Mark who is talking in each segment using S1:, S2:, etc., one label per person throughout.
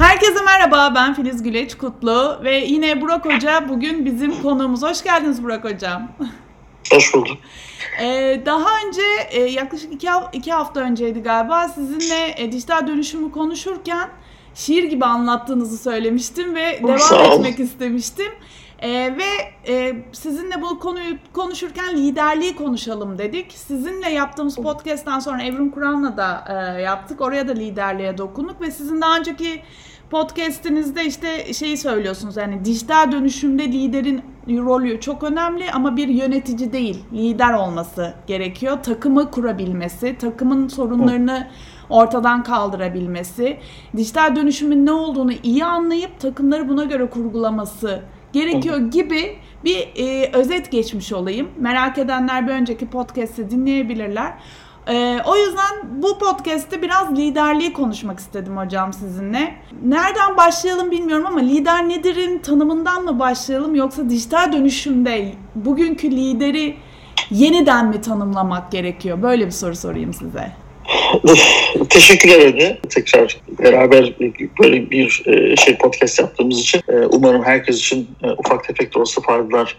S1: Herkese merhaba, ben Filiz Güleç Kutlu ve yine Burak Hoca bugün bizim konuğumuz. Hoş geldiniz Burak Hocam.
S2: Hoş bulduk.
S1: Ee, daha önce e, yaklaşık iki, iki hafta önceydi galiba sizinle e, dijital dönüşümü konuşurken şiir gibi anlattığınızı söylemiştim ve devam etmek istemiştim. Ee, ve e, sizinle bu konuyu konuşurken liderliği konuşalım dedik. Sizinle yaptığımız podcast'tan sonra Evrim Kur'an'la da e, yaptık. Oraya da liderliğe dokunduk ve sizin daha önceki podcast'inizde işte şeyi söylüyorsunuz yani dijital dönüşümde liderin rolü çok önemli ama bir yönetici değil, lider olması gerekiyor. Takımı kurabilmesi, takımın sorunlarını ortadan kaldırabilmesi, dijital dönüşümün ne olduğunu iyi anlayıp takımları buna göre kurgulaması gerekiyor gibi bir e, özet geçmiş olayım. Merak edenler bir önceki podcast'i dinleyebilirler. Ee, o yüzden bu podcast'te biraz liderliği konuşmak istedim hocam sizinle. Nereden başlayalım bilmiyorum ama lider nedir'in tanımından mı başlayalım yoksa dijital dönüşümde bugünkü lideri yeniden mi tanımlamak gerekiyor? Böyle bir soru sorayım size.
S2: Teşekkürler Ege. Tekrar beraber böyle bir e, şey podcast yaptığımız için e, umarım herkes için e, ufak tefek de olsa faydalar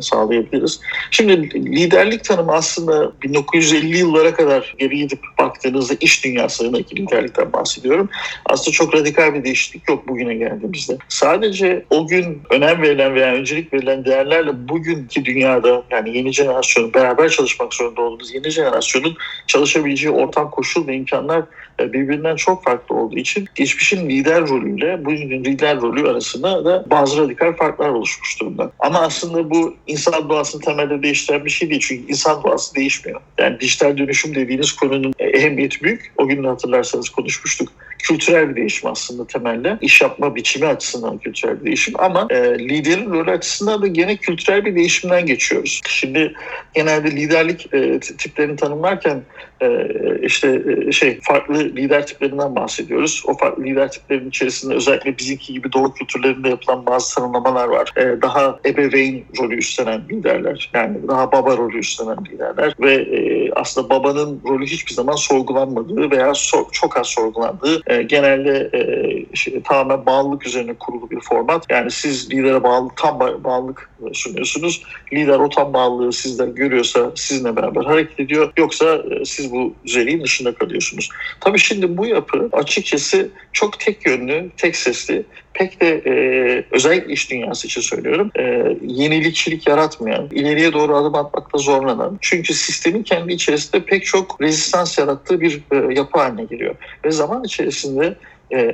S2: sağlayabiliriz. Şimdi liderlik tanımı aslında 1950 yıllara kadar geri gidip baktığınızda iş dünyasındaki liderlikten bahsediyorum. Aslında çok radikal bir değişiklik yok bugüne geldiğimizde. Sadece o gün önem verilen veya öncelik verilen değerlerle bugünkü dünyada yani yeni jenerasyonun beraber çalışmak zorunda olduğumuz yeni jenerasyonun çalışabileceği ortam koşul ve imkanlar birbirinden çok farklı olduğu için geçmişin lider rolüyle bugünün lider rolü arasında da bazı radikal farklar oluşmuş durumda. Ama aslında bu insan doğasını temelde değiştiren bir şey değil. Çünkü insan doğası değişmiyor. Yani dijital dönüşüm dediğiniz konunun ehemmiyeti büyük. O gün hatırlarsanız konuşmuştuk kültürel bir değişim aslında temelde. İş yapma biçimi açısından kültürel bir değişim ama e, liderin rolü açısından da gene kültürel bir değişimden geçiyoruz. Şimdi genelde liderlik e, tiplerini tanımlarken e, işte e, şey farklı lider tiplerinden bahsediyoruz. O farklı lider tiplerinin içerisinde özellikle bizimki gibi doğu kültürlerinde yapılan bazı tanımlamalar var. E, daha ebeveyn rolü üstlenen liderler. Yani daha baba rolü üstlenen liderler ve e, aslında babanın rolü hiçbir zaman sorgulanmadığı veya so, çok az sorgulandığı e, genelde e, şey, tamamen bağlılık üzerine kurulu bir format. Yani siz lidere bağlı tam bağlılık sunuyorsunuz. Lider o tam bağlılığı sizden görüyorsa sizinle beraber hareket ediyor. Yoksa e, siz bu düzeliğin dışında kalıyorsunuz. Tabii şimdi bu yapı açıkçası çok tek yönlü, tek sesli pek de e, özellikle iş dünyası için söylüyorum e, yenilikçilik yaratmayan, ileriye doğru adım atmakta zorlanan çünkü sistemin kendi içerisinde pek çok rezistans yarattığı bir e, yapı haline geliyor. Ve zaman içerisinde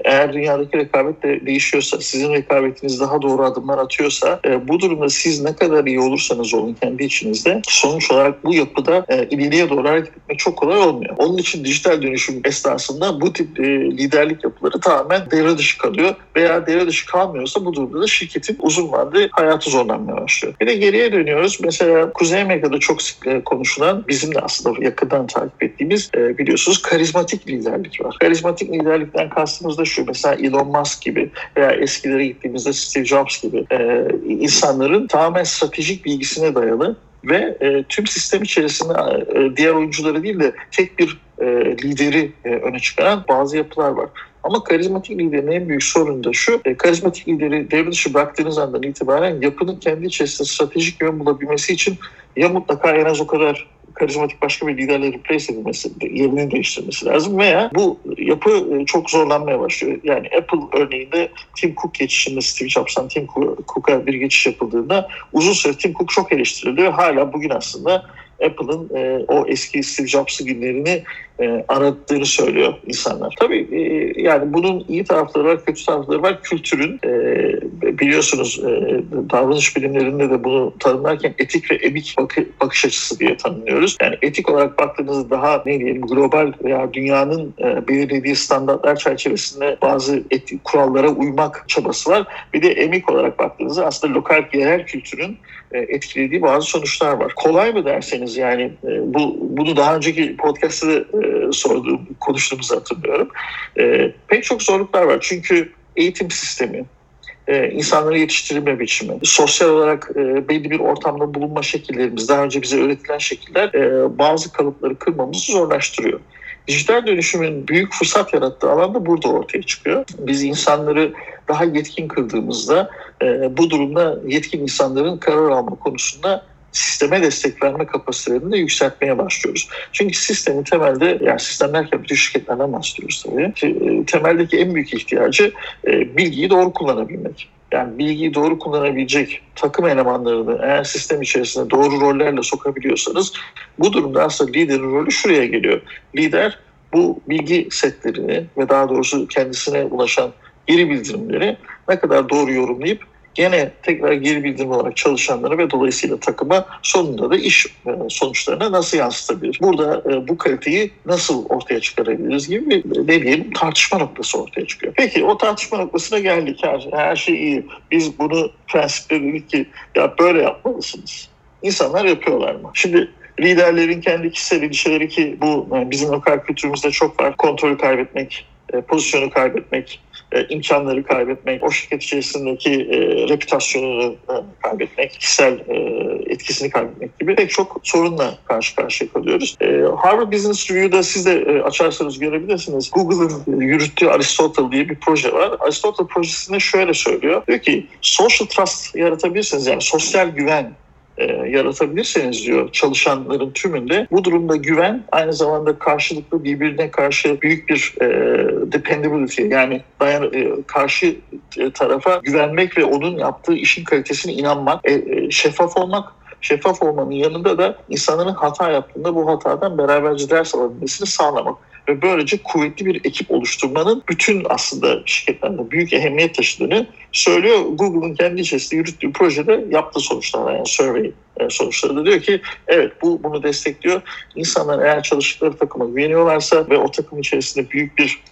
S2: eğer dünyadaki rekabet de değişiyorsa, sizin rekabetiniz daha doğru adımlar atıyorsa e, bu durumda siz ne kadar iyi olursanız olun kendi içinizde sonuç olarak bu yapıda e, ileriye doğru hareket etmek çok kolay olmuyor. Onun için dijital dönüşüm esnasında bu tip e, liderlik yapıları tamamen devre dışı kalıyor veya devre dışı kalmıyorsa bu durumda da şirketin uzun vadeli hayatı zorlanmaya başlıyor. Bir de geriye dönüyoruz. Mesela Kuzey Amerika'da çok sık konuşulan bizim de aslında yakından takip ettiğimiz biliyorsunuz karizmatik liderlik var. Karizmatik liderlikten kastımız baktığımızda şu mesela Elon Musk gibi veya eskilere gittiğimizde Steve Jobs gibi e, insanların tamamen stratejik bilgisine dayalı ve e, tüm sistem içerisinde e, diğer oyuncuları değil de tek bir e, lideri e, öne çıkaran bazı yapılar var. Ama karizmatik liderin en büyük sorunu da şu, e, karizmatik lideri devre dışı bıraktığınız andan itibaren yapının kendi içerisinde stratejik yön bulabilmesi için ya mutlaka en az o kadar karizmatik başka bir liderle replace edilmesi, yerini değiştirmesi lazım veya bu yapı e, çok zorlanmaya başlıyor. Yani Apple örneğinde Tim Cook geçişinde Steve Jobs'tan Tim Cook'a bir geçiş yapıldığında uzun süre Tim Cook çok eleştiriliyor. Hala bugün aslında Apple'ın e, o eski Steve Jobs'ı günlerini e, arattığını söylüyor insanlar. Tabii e, yani bunun iyi tarafları var, kötü tarafları var. Kültürün e, biliyorsunuz e, davranış bilimlerinde de bunu tanımlarken etik ve emik bakı, bakış açısı diye tanımlıyoruz. Yani etik olarak baktığınızda daha ne diyelim global veya dünyanın e, belirlediği standartlar çerçevesinde bazı etik kurallara uymak çabası var. Bir de emik olarak baktığınızda aslında lokal yerel kültürün etkilediği bazı sonuçlar var. Kolay mı derseniz yani e, bu bunu daha önceki podcast'ta e, sorduğum, konuştuğumuzu hatırlıyorum. Pek çok zorluklar var. Çünkü eğitim sistemi, insanları yetiştirme biçimi, sosyal olarak belli bir ortamda bulunma şekillerimiz, daha önce bize öğretilen şekiller bazı kalıpları kırmamızı zorlaştırıyor. dijital dönüşümün büyük fırsat yarattığı alan da burada ortaya çıkıyor. Biz insanları daha yetkin kıldığımızda e, bu durumda yetkin insanların karar alma konusunda sisteme destek verme kapasitelerini de yükseltmeye başlıyoruz. Çünkü sistemin temelde, yani sistem derken bütün şirketlerden bahsediyoruz tabii. E, temeldeki en büyük ihtiyacı e, bilgiyi doğru kullanabilmek. Yani bilgiyi doğru kullanabilecek takım elemanlarını eğer sistem içerisinde doğru rollerle sokabiliyorsanız bu durumda aslında liderin rolü şuraya geliyor. Lider bu bilgi setlerini ve daha doğrusu kendisine ulaşan geri bildirimleri ne kadar doğru yorumlayıp gene tekrar geri bildirim olarak çalışanları ve dolayısıyla takıma sonunda da iş e, sonuçlarına nasıl yansıtabilir? Burada e, bu kaliteyi nasıl ortaya çıkarabiliriz gibi bir ne diyelim tartışma noktası ortaya çıkıyor. Peki o tartışma noktasına geldik. Her, her şey iyi. Biz bunu prensiple dedik ki ya böyle yapmalısınız. İnsanlar yapıyorlar mı? Şimdi liderlerin kendi kişisel ilişkileri ki bu bizim lokal kültürümüzde çok var. Kontrolü kaybetmek, e, pozisyonu kaybetmek, e, imkanları kaybetmek, o şirket içerisindeki e, reputasyonunu e, kaybetmek, kişisel e, etkisini kaybetmek gibi pek çok sorunla karşı karşıya kalıyoruz. E, Harvard Business Review'da siz de e, açarsanız görebilirsiniz. Google'ın yürüttüğü Aristotle diye bir proje var. Aristotle projesinde şöyle söylüyor. Diyor ki social trust yaratabilirsiniz yani sosyal güven e, yaratabilirseniz diyor çalışanların tümünde. Bu durumda güven aynı zamanda karşılıklı birbirine karşı büyük bir e, dependability yani dayan, e, karşı e, tarafa güvenmek ve onun yaptığı işin kalitesine inanmak, e, e, şeffaf olmak şeffaf olmanın yanında da insanların hata yaptığında bu hatadan beraberce ders alabilmesini sağlamak ve böylece kuvvetli bir ekip oluşturmanın bütün aslında şirketlerde büyük ehemmiyet taşıdığını söylüyor. Google'ın kendi içerisinde yürüttüğü projede yaptığı sonuçlar yani survey e, sonuçları da diyor ki evet bu bunu destekliyor. İnsanlar eğer çalıştıkları takıma güveniyorlarsa ve o takım içerisinde büyük bir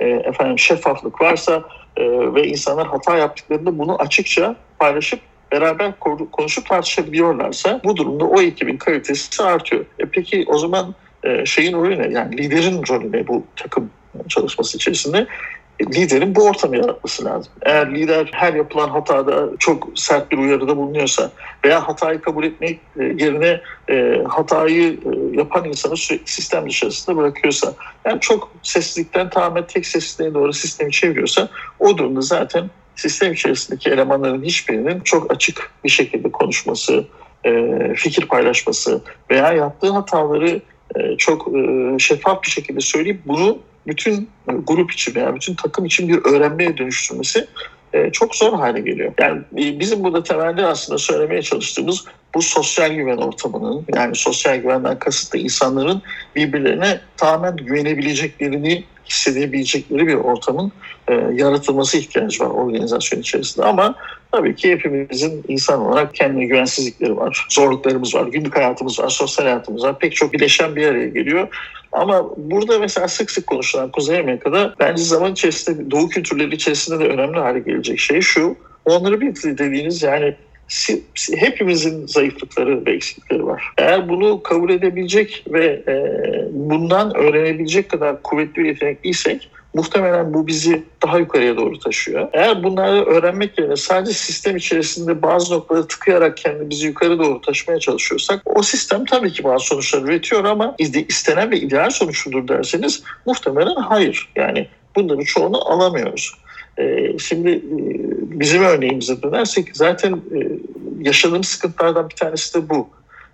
S2: e, efendim şeffaflık varsa e, ve insanlar hata yaptıklarında bunu açıkça paylaşıp beraber konuşup tartışabiliyorlarsa bu durumda o ekibin kalitesi artıyor. E peki o zaman e, şeyin rolü ne? Yani liderin rolü ne bu takım çalışması içerisinde? E, liderin bu ortamı yaratması lazım. Eğer lider her yapılan hatada çok sert bir uyarıda bulunuyorsa veya hatayı kabul etmek e, yerine hatayı yapan insanı sürekli sistem dışarısında bırakıyorsa yani çok sessizlikten tamamen tek sessizliğe doğru sistemi çeviriyorsa o durumda zaten sistem içerisindeki elemanların hiçbirinin çok açık bir şekilde konuşması, fikir paylaşması veya yaptığı hataları çok e, şeffaf bir şekilde söyleyip bunu bütün grup için veya bütün takım için bir öğrenmeye dönüştürmesi e, çok zor hale geliyor. Yani bizim burada temelde aslında söylemeye çalıştığımız bu sosyal güven ortamının yani sosyal güvenden kasıt da insanların birbirlerine tamamen güvenebileceklerini hissedebilecekleri bir ortamın e, yaratılması ihtiyacı var organizasyon içerisinde. Ama tabii ki hepimizin insan olarak kendi güvensizlikleri var, zorluklarımız var, günlük hayatımız var, sosyal hayatımız var. Pek çok bileşen bir araya geliyor. Ama burada mesela sık sık konuşulan Kuzey Amerika'da bence zaman içerisinde Doğu kültürleri içerisinde de önemli hale gelecek şey şu. Onları bir dediğiniz yani hepimizin zayıflıkları ve eksiklikleri var. Eğer bunu kabul edebilecek ve e, bundan öğrenebilecek kadar kuvvetli bir yetenekliysek muhtemelen bu bizi daha yukarıya doğru taşıyor. Eğer bunları öğrenmek yerine sadece sistem içerisinde bazı noktaları tıkayarak kendimizi yukarı doğru taşımaya çalışıyorsak o sistem tabii ki bazı sonuçlar üretiyor ama istenen ve ideal sonuç mudur derseniz muhtemelen hayır. Yani bunların çoğunu alamıyoruz. Ee, şimdi e, bizim örneğimize dönersek zaten e, yaşadığımız sıkıntılardan bir tanesi de bu.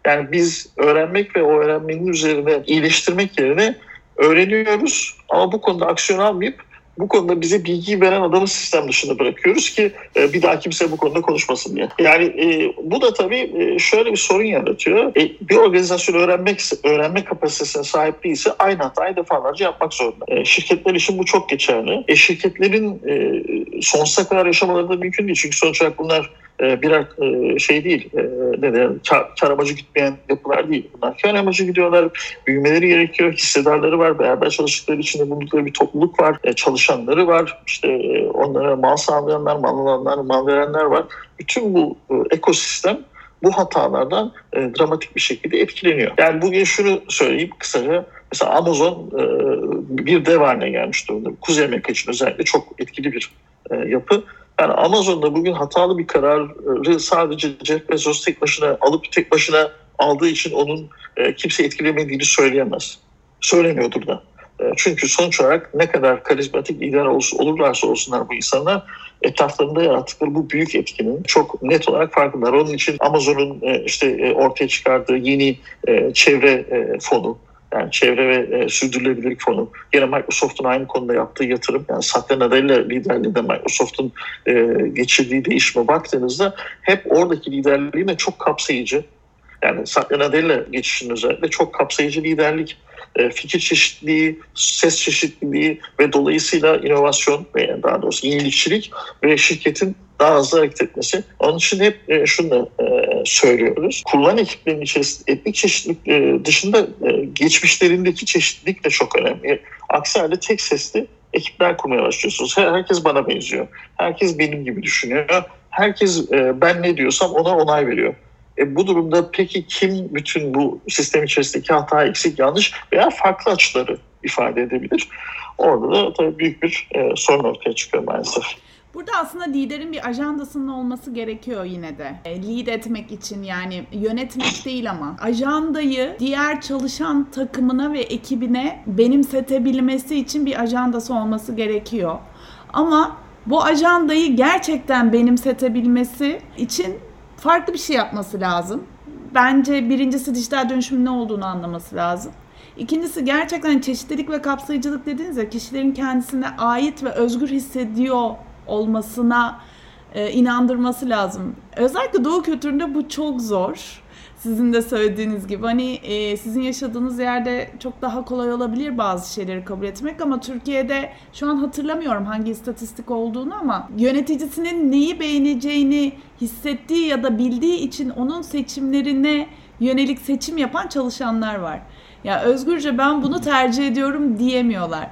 S2: Yani biz öğrenmek ve o öğrenmenin üzerine iyileştirmek yerine öğreniyoruz ama bu konuda aksiyon almayıp bu konuda bize bilgi veren adamı sistem dışında bırakıyoruz ki e, bir daha kimse bu konuda konuşmasın diye. Yani e, bu da tabii e, şöyle bir sorun yaratıyor. E, bir organizasyon öğrenmek öğrenme kapasitesine sahip değilse aynı hatayı defalarca yapmak zorunda. E, şirketler için bu çok geçerli. E, şirketlerin e, sonsuza kadar yaşamaları da mümkün değil. Çünkü sonuç olarak bunlar e, birer e, şey değil, e, ne de kar, kar amacı gitmeyen yapılar değil. Bunlar kar amacı gidiyorlar, büyümeleri gerekiyor, hissedarları var, beraber çalıştıkları içinde bulundukları bir topluluk var, çalışanları var, işte onlara mal sağlayanlar, mal alanlar, mal verenler var. Bütün bu ekosistem bu hatalardan e, dramatik bir şekilde etkileniyor. Yani bugün şunu söyleyeyim kısaca. Mesela Amazon e, bir dev haline gelmiş durumda. Kuzey Amerika için özellikle çok etkili bir e, yapı. Yani Amazon'da bugün hatalı bir kararı sadece Jeff Bezos tek başına alıp tek başına aldığı için onun e, kimse etkilemediğini söyleyemez. Söylemiyordur da. çünkü sonuç olarak ne kadar karizmatik lider olurlarsa olsunlar bu insanlar etraflarında yarattıkları bu büyük etkinin çok net olarak farkındalar. Onun için Amazon'un işte ortaya çıkardığı yeni çevre fonu, yani çevre ve e, sürdürülebilirlik fonu. Yine Microsoft'un aynı konuda yaptığı yatırım. Yani Satya Nadella liderliğinde Microsoft'un e, geçirdiği değişime baktığınızda hep oradaki liderliğine çok kapsayıcı. Yani Satya Nadella geçişinin özellikle çok kapsayıcı liderlik, e, fikir çeşitliliği, ses çeşitliliği ve dolayısıyla inovasyon ve daha doğrusu yenilikçilik ve şirketin daha hızlı hareket etmesi. Onun için hep e, şunu e, söylüyoruz. Kullanılan ekiplerin içerisinde etnik çeşitlilik dışında geçmişlerindeki çeşitlilik de çok önemli. Aksi halde tek sesli ekipler kurmaya başlıyorsunuz. Herkes bana benziyor. Herkes benim gibi düşünüyor. Herkes ben ne diyorsam ona onay veriyor. E, bu durumda peki kim bütün bu sistem içerisindeki hata, eksik, yanlış veya farklı açıları ifade edebilir? Orada da tabii büyük bir e, sorun ortaya çıkıyor maalesef.
S1: Burada aslında liderin bir ajandasının olması gerekiyor yine de. E, lead etmek için yani yönetmek değil ama ajandayı diğer çalışan takımına ve ekibine benimsetebilmesi için bir ajandası olması gerekiyor. Ama bu ajandayı gerçekten benimsetebilmesi için farklı bir şey yapması lazım. Bence birincisi dijital dönüşümün ne olduğunu anlaması lazım. İkincisi gerçekten çeşitlilik ve kapsayıcılık dediğiniz ya kişilerin kendisine ait ve özgür hissediyor olmasına e, inandırması lazım. Özellikle Doğu kültüründe bu çok zor. Sizin de söylediğiniz gibi hani e, sizin yaşadığınız yerde çok daha kolay olabilir bazı şeyleri kabul etmek ama Türkiye'de şu an hatırlamıyorum hangi istatistik olduğunu ama yöneticisinin neyi beğeneceğini hissettiği ya da bildiği için onun seçimlerine yönelik seçim yapan çalışanlar var. Ya özgürce ben bunu tercih ediyorum diyemiyorlar.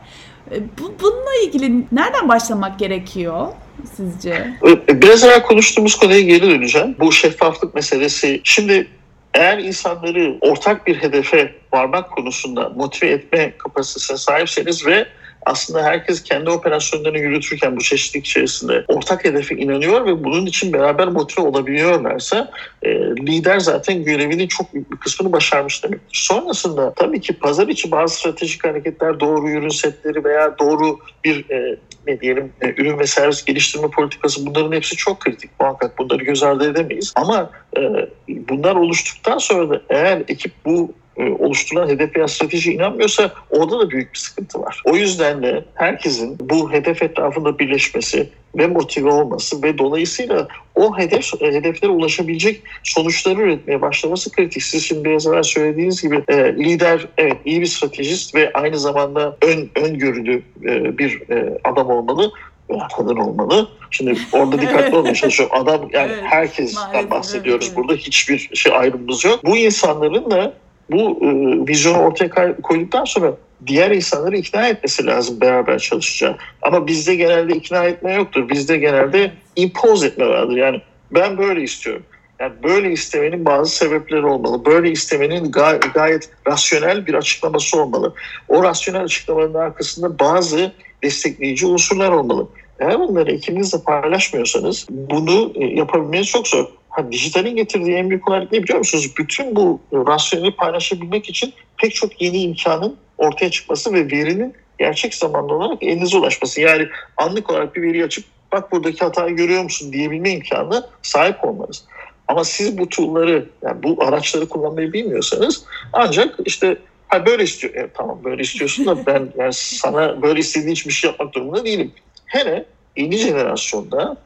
S1: E, bu, bununla ilgili nereden başlamak gerekiyor sizce?
S2: Biraz evvel konuştuğumuz konuya geri döneceğim. Bu şeffaflık meselesi. Şimdi eğer insanları ortak bir hedefe varmak konusunda motive etme kapasitesine sahipseniz ve aslında herkes kendi operasyonlarını yürütürken bu çeşitlilik içerisinde ortak hedefe inanıyor ve bunun için beraber motive olabiliyorlarsa e, lider zaten görevinin çok büyük bir kısmını başarmış demektir. Sonrasında tabii ki pazar içi bazı stratejik hareketler, doğru ürün setleri veya doğru bir e, ne diyelim e, ürün ve servis geliştirme politikası bunların hepsi çok kritik muhakkak bunları göz ardı edemeyiz ama e, bunlar oluştuktan sonra da eğer ekip bu oluşturulan hedef veya strateji inanmıyorsa orada da büyük bir sıkıntı var. O yüzden de herkesin bu hedef etrafında birleşmesi ve motive olması ve dolayısıyla o hedef e, hedeflere ulaşabilecek sonuçları üretmeye başlaması kritik. Siz şimdi biraz evvel söylediğiniz gibi e, lider evet iyi bir stratejist ve aynı zamanda ön öngörülü e, bir e, adam olmalı veya kadın olmalı. Şimdi orada dikkatli olmaya çalışıyorum. Adam yani evet, herkesten bahsediyoruz evet, burada. Hiçbir şey ayrımımız yok. Bu insanların da bu e, vizyonu ortaya koyduktan sonra diğer insanları ikna etmesi lazım beraber çalışacağı. Ama bizde genelde ikna etme yoktur. Bizde genelde impose etme vardır. Yani ben böyle istiyorum. Yani böyle istemenin bazı sebepleri olmalı. Böyle istemenin gay- gayet rasyonel bir açıklaması olmalı. O rasyonel açıklamanın arkasında bazı destekleyici unsurlar olmalı. Eğer bunları ikinizle paylaşmıyorsanız bunu e, yapabilmeniz çok zor. Ha, dijitalin getirdiği en büyük kolaylık ne biliyor musunuz? Bütün bu rasyoneli paylaşabilmek için pek çok yeni imkanın ortaya çıkması ve verinin gerçek zamanlı olarak elinize ulaşması. Yani anlık olarak bir veri açıp bak buradaki hatayı görüyor musun diyebilme imkanına sahip olmanız. Ama siz bu tool'ları, yani bu araçları kullanmayı bilmiyorsanız ancak işte ha böyle istiyor. Evet, tamam böyle istiyorsun da ben yani sana böyle istediğin hiçbir şey yapmak durumunda değilim. Hele yeni jenerasyonda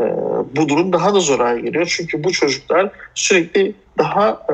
S2: e, bu durum daha da zor hale geliyor. Çünkü bu çocuklar sürekli daha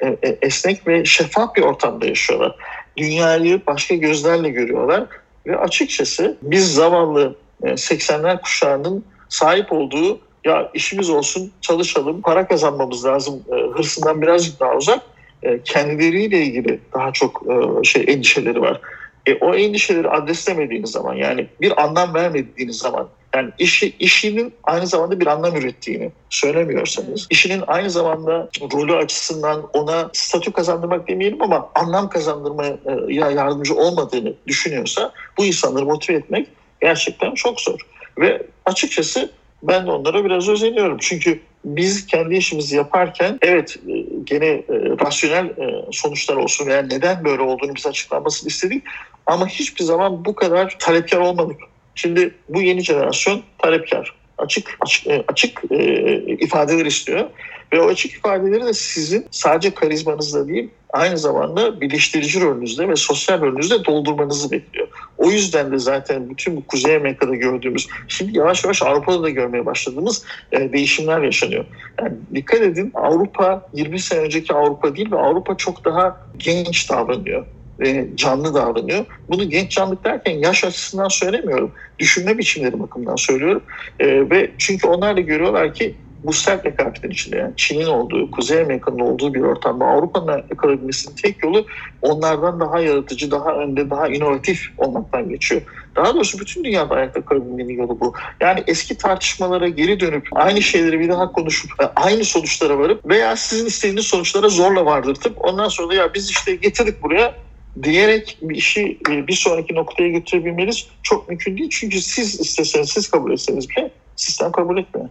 S2: e, e, e esnek ve şeffaf bir ortamda yaşıyorlar. Dünyayı başka gözlerle görüyorlar ve açıkçası biz zavallı e, 80'ler kuşağının sahip olduğu ya işimiz olsun çalışalım para kazanmamız lazım e, hırsından birazcık daha uzak e, kendileriyle ilgili daha çok e, şey endişeleri var. E, o endişeleri adreslemediğiniz zaman yani bir anlam vermediğiniz zaman yani işi, işinin aynı zamanda bir anlam ürettiğini söylemiyorsanız, işinin aynı zamanda rolü açısından ona statü kazandırmak demeyelim ama anlam kazandırmaya yardımcı olmadığını düşünüyorsa bu insanları motive etmek gerçekten çok zor. Ve açıkçası ben de onlara biraz özeniyorum. Çünkü biz kendi işimizi yaparken evet e, gene e, rasyonel e, sonuçlar olsun veya neden böyle olduğunu bize açıklanmasını istedik. Ama hiçbir zaman bu kadar talepkar olmadık. Şimdi bu yeni jenerasyon talepkar. Açık açık, e, açık e, ifadeler istiyor. Ve o açık ifadeleri de sizin sadece karizmanızla değil aynı zamanda birleştirici rolünüzde ve sosyal rolünüzde doldurmanızı bekliyor. O yüzden de zaten bütün bu Kuzey Amerika'da gördüğümüz, şimdi yavaş yavaş Avrupa'da da görmeye başladığımız e, değişimler yaşanıyor. Yani dikkat edin Avrupa 20 sene önceki Avrupa değil ve Avrupa çok daha genç davranıyor ve canlı davranıyor. Bunu genç canlılık derken yaş açısından söylemiyorum. Düşünme biçimleri bakımından söylüyorum. E, ve çünkü onlar da görüyorlar ki bu sert rekabetin içinde yani Çin'in olduğu, Kuzey Amerika'nın olduğu bir ortamda Avrupa'nın yakalabilmesinin tek yolu onlardan daha yaratıcı, daha önde, daha inovatif olmaktan geçiyor. Daha doğrusu bütün dünyada ayakta kalabilmenin yolu bu. Yani eski tartışmalara geri dönüp aynı şeyleri bir daha konuşup e, aynı sonuçlara varıp veya sizin istediğiniz sonuçlara zorla vardırtıp ondan sonra da ya biz işte getirdik buraya diyerek bir işi e, bir sonraki noktaya götürebilmeniz çok mümkün değil. Çünkü siz isteseniz, siz kabul etseniz bile sistem kabul etmiyor.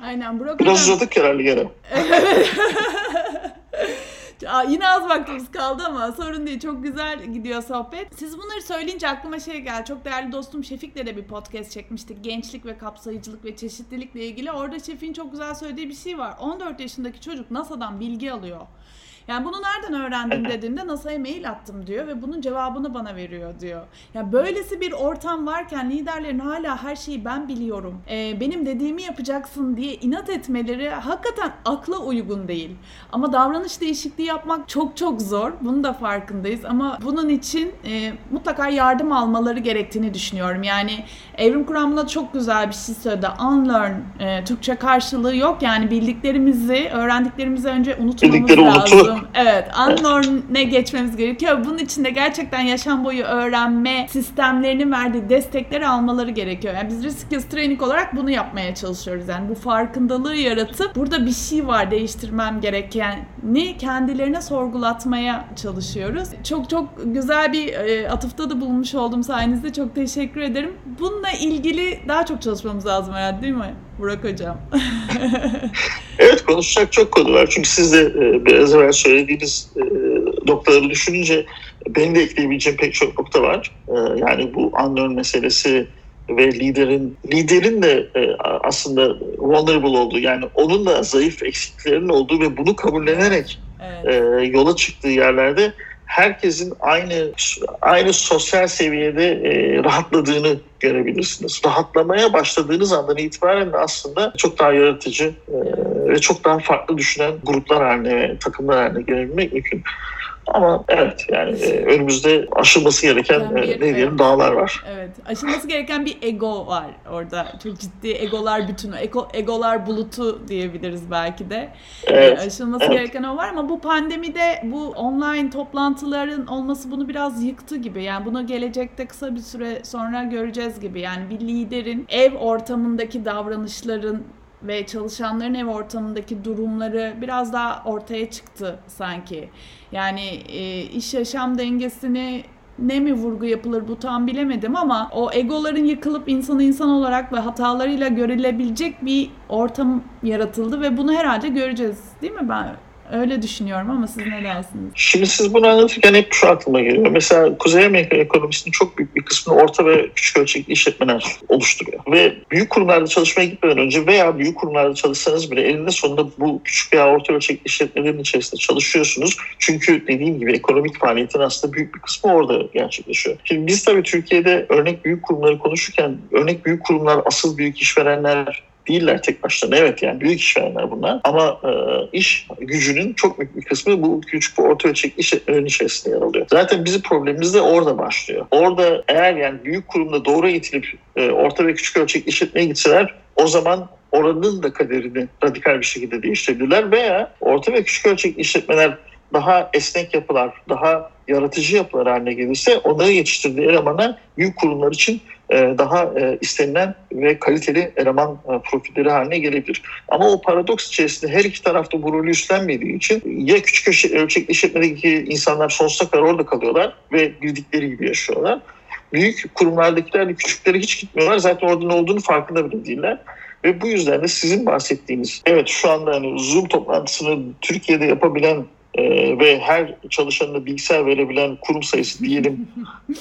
S1: Aynen Burak
S2: Biraz hocam... uzadık herhalde gene.
S1: Yine az vaktimiz kaldı ama sorun değil. Çok güzel gidiyor sohbet. Siz bunları söyleyince aklıma şey geldi. Çok değerli dostum Şefik'le de bir podcast çekmiştik. Gençlik ve kapsayıcılık ve çeşitlilikle ilgili. Orada Şefik'in çok güzel söylediği bir şey var. 14 yaşındaki çocuk NASA'dan bilgi alıyor. Yani bunu nereden öğrendim dediğimde NASA'ya mail attım diyor ve bunun cevabını bana veriyor diyor. Yani böylesi bir ortam varken liderlerin hala her şeyi ben biliyorum. E, benim dediğimi yapacaksın diye inat etmeleri hakikaten akla uygun değil. Ama davranış değişikliği yapmak çok çok zor. Bunu da farkındayız ama bunun için e, mutlaka yardım almaları gerektiğini düşünüyorum. Yani Evrim Kuramı'na çok güzel bir şey söyledi. Unlearn. E, Türkçe karşılığı yok. Yani bildiklerimizi, öğrendiklerimizi önce unutmamız lazım lazım. Evet. Unlearn'e geçmemiz gerekiyor. Bunun için de gerçekten yaşam boyu öğrenme sistemlerinin verdiği destekleri almaları gerekiyor. Yani biz risk training olarak bunu yapmaya çalışıyoruz. Yani bu farkındalığı yaratıp burada bir şey var değiştirmem gereken ne kendilerine sorgulatmaya çalışıyoruz. Çok çok güzel bir e, atıfta da bulunmuş oldum sayenizde. Çok teşekkür ederim. Bununla ilgili daha çok çalışmamız lazım herhalde değil mi Burak Hocam?
S2: evet konuşacak çok konu var. Çünkü siz de e, biraz evvel söylediğiniz e, noktaları düşününce benim de ekleyebileceğim pek çok nokta var. E, yani bu unknown meselesi ve liderin liderin de aslında vulnerable olduğu yani onun da zayıf eksiklerinin olduğu ve bunu kabullenerek evet. yola çıktığı yerlerde herkesin aynı aynı sosyal seviyede e, rahatladığını görebilirsiniz. Rahatlamaya başladığınız andan itibaren de aslında çok daha yaratıcı e, ve çok daha farklı düşünen gruplar haline, takımlar haline gelebilmek mümkün. Ama evet yani e, önümüzde aşılması gereken yani bir, e, ne diyelim evet. dağlar var.
S1: Evet. Aşılması gereken bir ego var orada. Çok ciddi egolar bütünü, ego, egolar bulutu diyebiliriz belki de. Evet. E, aşılması evet. gereken o var ama bu pandemide bu online toplantıların olması bunu biraz yıktı gibi. Yani bunu gelecekte kısa bir süre sonra göreceğiz gibi. Yani bir liderin ev ortamındaki davranışların ve çalışanların ev ortamındaki durumları biraz daha ortaya çıktı sanki. Yani e, iş yaşam dengesini ne mi vurgu yapılır bu tam bilemedim ama o egoların yıkılıp insanı insan olarak ve hatalarıyla görülebilecek bir ortam yaratıldı ve bunu herhalde göreceğiz değil mi ben Öyle düşünüyorum ama siz ne dersiniz?
S2: Şimdi siz bunu anlatırken hep şu aklıma geliyor. Mesela Kuzey Amerika ekonomisinin çok büyük bir kısmını orta ve küçük ölçekli işletmeler oluşturuyor. Ve büyük kurumlarda çalışmaya gitmeden önce veya büyük kurumlarda çalışsanız bile elinde sonunda bu küçük veya orta ölçekli işletmelerin içerisinde çalışıyorsunuz. Çünkü dediğim gibi ekonomik faaliyetin aslında büyük bir kısmı orada gerçekleşiyor. Şimdi biz tabii Türkiye'de örnek büyük kurumları konuşurken örnek büyük kurumlar asıl büyük işverenler değiller tek başlarına. Evet yani büyük işverenler bunlar ama e, iş gücünün çok büyük bir kısmı bu küçük ve orta ölçekli işletmelerin içerisinde yer alıyor. Zaten bizim problemimiz de orada başlıyor. Orada eğer yani büyük kurumda doğru eğitilip e, orta ve küçük ölçekli işletmeye gitseler o zaman oranın da kaderini radikal bir şekilde değiştirebilirler veya orta ve küçük ölçekli işletmeler daha esnek yapılar, daha yaratıcı yapılar haline gelirse onları yetiştirdiği elemana büyük kurumlar için daha e, istenilen ve kaliteli eleman e, profilleri haline gelebilir. Ama o paradoks içerisinde her iki tarafta rolü üstlenmediği için ya küçük ölçekli işletmedeki insanlar sonsuza kadar orada kalıyorlar ve bildikleri gibi yaşıyorlar. Büyük kurumlardakiler de küçükleri hiç gitmiyorlar. Zaten orada ne olduğunu farkında bile değiller. Ve bu yüzden de sizin bahsettiğiniz, evet şu anda hani Zoom toplantısını Türkiye'de yapabilen e, ve her çalışanına bilgisayar verebilen kurum sayısı diyelim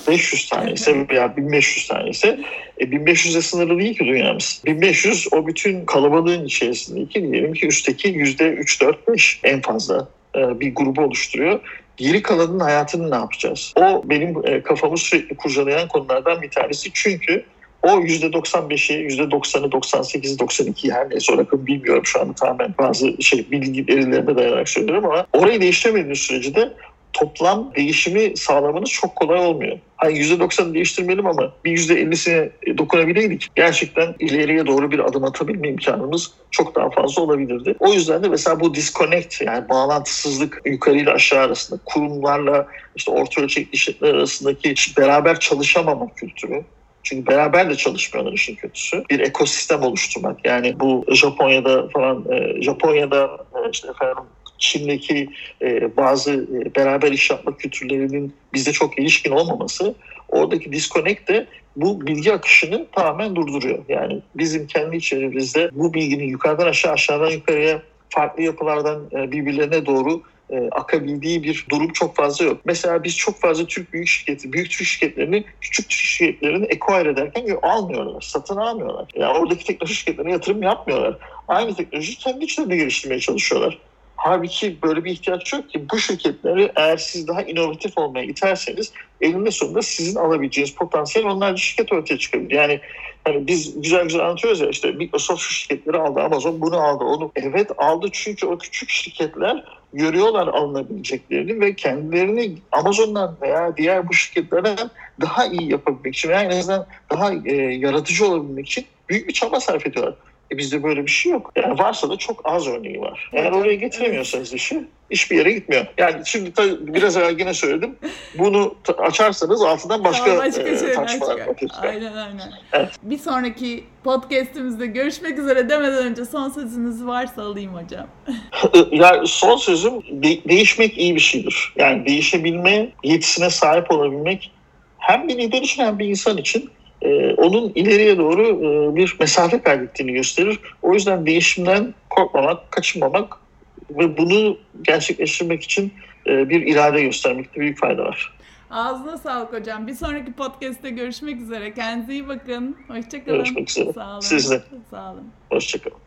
S2: 500 tane ise veya 1500 tane ise e, 1500'e sınırlı değil ki dünyamız. 1500 o bütün kalabalığın içerisindeki diyelim ki üstteki %3-4-5 en fazla e, bir grubu oluşturuyor. Geri kalanın hayatını ne yapacağız? O benim e, kafamı sürekli kurcalayan konulardan bir tanesi. Çünkü o %95'i, %90'ı, 98'i, 92'yi her neyse o rakam bilmiyorum şu anda tamamen bazı şey bilgi verilerine dayanarak söylüyorum ama orayı değiştirmediğiniz sürece de toplam değişimi sağlamanız çok kolay olmuyor. Hani %90'ı değiştirmeyelim ama bir %50'sine dokunabileydik. Gerçekten ileriye doğru bir adım atabilme imkanımız çok daha fazla olabilirdi. O yüzden de mesela bu disconnect yani bağlantısızlık yukarı ile aşağı arasında kurumlarla işte orta ölçekli işletmeler arasındaki beraber çalışamama kültürü çünkü beraber de çalışmıyorlar işin kötüsü. Bir ekosistem oluşturmak. Yani bu Japonya'da falan e, Japonya'da e, işte efendim Çin'deki e, bazı beraber iş yapma kültürlerinin bizde çok ilişkin olmaması oradaki disconnect de bu bilgi akışını tamamen durduruyor. Yani bizim kendi içerimizde bu bilginin yukarıdan aşağı aşağıdan yukarıya farklı yapılardan birbirlerine doğru e, akabildiği bir durum çok fazla yok. Mesela biz çok fazla Türk büyük şirketi, büyük Türk şirketlerini küçük Türk şirketlerini acquire ederken almıyorlar, satın almıyorlar. Yani oradaki teknoloji şirketlerine yatırım yapmıyorlar. Aynı teknoloji kendi içlerinde geliştirmeye çalışıyorlar. Halbuki böyle bir ihtiyaç yok ki bu şirketleri eğer siz daha inovatif olmaya iterseniz elinde sonunda sizin alabileceğiniz potansiyel onlarca şirket ortaya çıkabilir. Yani hani biz güzel güzel anlatıyoruz ya işte Microsoft şu şirketleri aldı, Amazon bunu aldı, onu. Evet aldı çünkü o küçük şirketler görüyorlar alınabileceklerini ve kendilerini Amazon'dan veya diğer bu şirketlerden daha iyi yapabilmek için veya en azından daha e, yaratıcı olabilmek için büyük bir çaba sarf ediyorlar. E bizde böyle bir şey yok. Yani varsa da çok az örneği var. Eğer oraya getiremiyorsanız işi hiçbir yere gitmiyor. Yani şimdi tabii biraz evvel yine söyledim. Bunu açarsanız altından başka,
S1: tamam, başka
S2: e, tartışmalar
S1: Aynen aynen. Evet. Bir sonraki podcastimizde görüşmek üzere demeden önce son sözünüz varsa alayım hocam.
S2: ya son sözüm de- değişmek iyi bir şeydir. Yani değişebilme yetisine sahip olabilmek hem bir lider için hem bir insan için e, onun ileriye doğru e, bir mesafe kaydettiğini gösterir. O yüzden değişimden korkmamak, kaçınmamak ve bunu gerçekleştirmek için e, bir irade göstermekte büyük fayda var.
S1: Ağzına sağlık hocam. Bir sonraki podcast'te görüşmek üzere. Kendinize iyi bakın. Hoşçakalın.
S2: Görüşmek üzere.
S1: Sağ olun.
S2: Siz de.
S1: Sağ olun.
S2: Hoşçakalın.